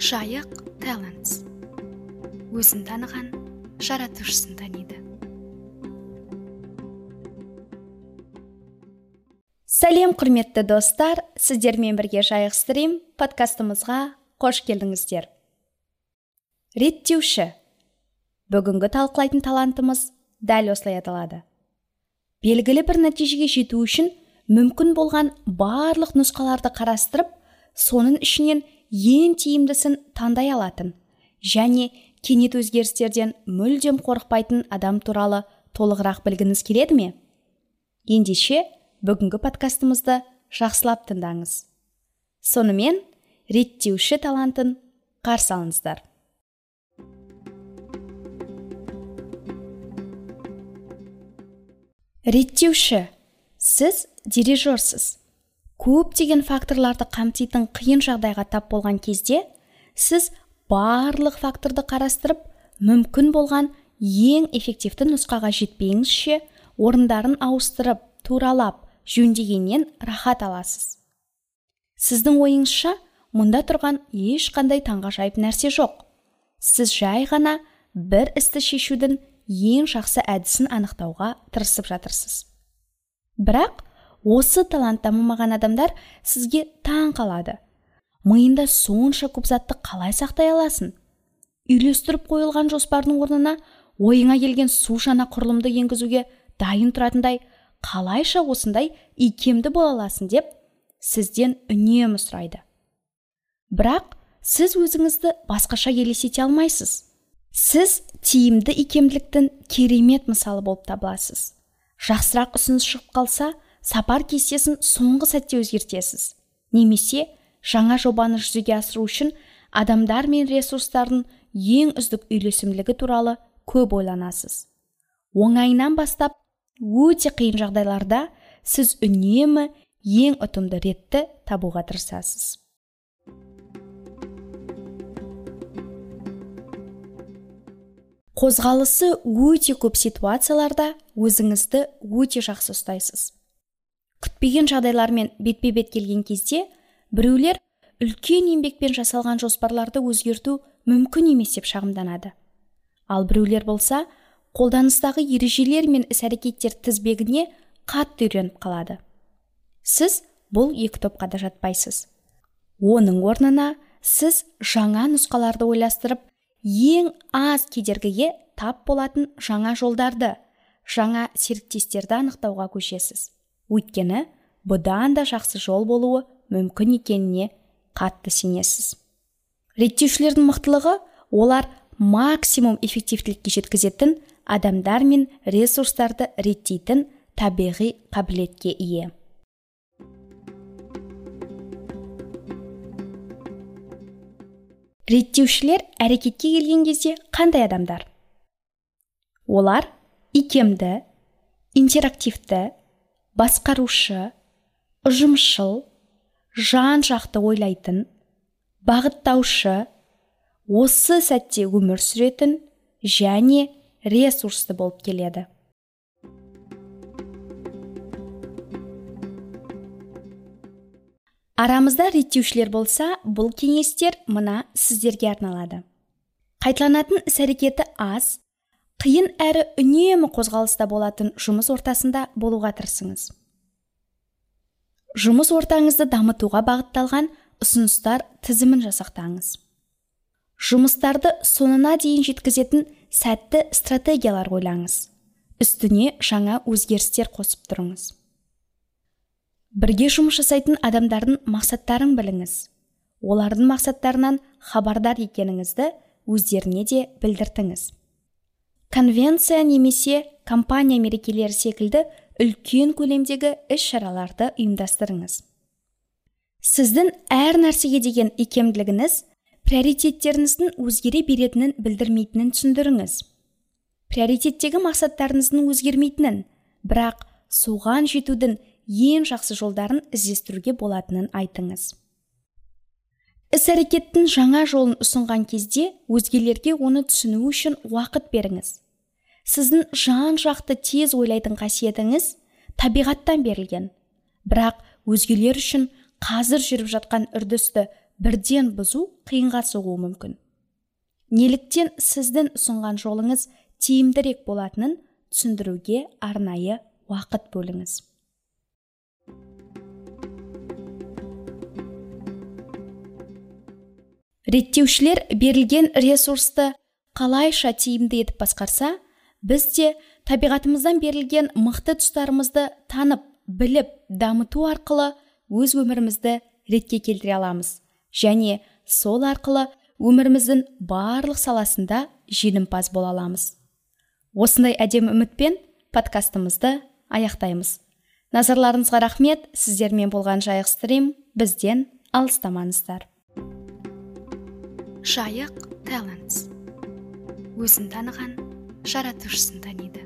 жайық талантс өзін таныған жаратушысын таниды. Сәлем құрметті достар. Сіздермен бірге жайық стрим подкастымызға қош келдіңіздер. Реттеуші. Бүгінгі талқылайтын талантымыз дәл осылай аталады. Белгілі бір нәтижеге жету үшін мүмкін болған барлық нұсқаларды қарастырып соның ішінен ең тиімдісін таңдай алатын және кенет өзгерістерден мүлдем қорықпайтын адам туралы толығырақ білгіңіз келеді ме? Ендеше бүгінгі подкастымызды жақсылап тыңдаңыз. Сонымен реттеуші талантын қарсы алыңыздар. Реттеуші сіз дирижерсіз көптеген факторларды қамтитын қиын жағдайға тап болған кезде сіз барлық факторды қарастырып мүмкін болған ең эффективті нұсқаға жетпейіңізше орындарын ауыстырып туралап жөндегеннен рахат аласыз. Сіздің ойыңызша мұнда тұрған ешқандай таңғажайып нәрсе жоқ. Сіз жай ғана бір істі шешудің ең жақсы әдісін анықтауға тырысып жатырсыз. Бірақ осы талант дамымаған адамдар сізге таң қалады. Миында сонша көп затты қалай сақтай аласың? Үйлестіріп қойылған жоспардың орнына ойыңа келген су жаңа құрылымды енгізуге дайын тұратындай қалайша осындай икемді бола аласың деп сізден үнемі сұрайды. Бірақ сіз өзіңізді басқаша елестете алмайсыз. Сіз тиімді икемділіктің керемет мысалы болып табыласыз. Жақсырақ ұсыныс шығып қалса сапар кестесін соңғы сәтте өзгертесіз. Немесе жаңа жобаны жүзеге асыру үшін адамдар мен ресурстардың ең үздік үйлесімділігі туралы көп ойланасыз. Оңайынан бастап өте қиын жағдайларда сіз үнемі ең ұтымды ретті табуға тырысасыз. Қозғалысы өте көп ситуацияларда өзіңізді өте жақсы ұстайсыз. Күтпеген жағдайлармен бетпе бет келген кезде біреулер үлкен еңбекпен жасалған жоспарларды өзгерту мүмкін емес деп шағымданады. Ал біреулер болса қолданыстағы ережелер мен іс әрекеттер тізбегіне қатты үйреніп қалады. Сіз бұл екі топқа да жатпайсыз. Оның орнына сіз жаңа нұсқаларды ойластырып ең аз кедергіге тап болатын жаңа жолдарды жаңа серіктестерді анықтауға көшесіз. Өйткені бұдан да жақсы жол болуы мүмкін екеніне қатты сенесіз. Реттеушілердің мықтылығы олар максимум эффективтілікке жеткізетін адамдар мен ресурстарды реттейтін табиғи қабілетке ие. Реттеушілер әрекетке келген кезде қандай адамдар? Олар икемді интерактивті басқарушы ұжымшыл жан жақты ойлайтын бағыттаушы осы сәтте өмір сүретін және ресурсты болып келеді. Арамызда реттеушілер болса бұл кеңестер мына сіздерге арналады. Қайталанатын іс әрекеті аз қиын әрі үнемі қозғалыста болатын жұмыс ортасында болуға тырысыңыз. Жұмыс ортаңызды дамытуға бағытталған ұсыныстар тізімін жасақтаңыз. Жұмыстарды соңына дейін жеткізетін сәтті стратегиялар ойлаңыз. Үстіне жаңа өзгерістер қосып тұрыңыз. Бірге жұмыс жасайтын адамдардың мақсаттарын біліңіз. Олардың мақсаттарынан хабардар екеніңізді өздеріне де білдіртіңіз. Конвенция немесе компания мерекелері секілді үлкен көлемдегі іс шараларды ұйымдастырыңыз. Сіздің әр нәрсеге деген икемділігіңіз приоритеттеріңіздің өзгере беретінін білдірмейтінін түсіндіріңіз. Приоритеттегі мақсаттарыңыздың өзгермейтінін бірақ соған жетудің ең жақсы жолдарын іздестіруге болатынын айтыңыз. Іс әрекеттің жаңа жолын ұсынған кезде өзгелерге оны түсіну үшін уақыт беріңіз. Сіздің жан жақты тез ойлайтын қасиетіңіз табиғаттан берілген. Бірақ өзгелер үшін қазір жүріп жатқан үрдісті бірден бұзу қиынға соғуы мүмкін. Неліктен сіздің ұсынған жолыңыз тиімдірек болатынын түсіндіруге арнайы уақыт бөліңіз. Реттеушілер берілген ресурсты қалайша тиімді етіп басқарса біз де табиғатымыздан берілген мықты тұстарымызды танып біліп дамыту арқылы өз өмірімізді ретке келтіре аламыз. Және сол арқылы өміріміздің барлық саласында жеңімпаз бола аламыз. Осындай әдемі үмітпен подкастымызды аяқтаймыз. Назарларыңызға рахмет. Сіздермен болған жайық стрим бізден алыстамаңыздар. Жайық талантс. Өзін таныған жаратушысын таниды.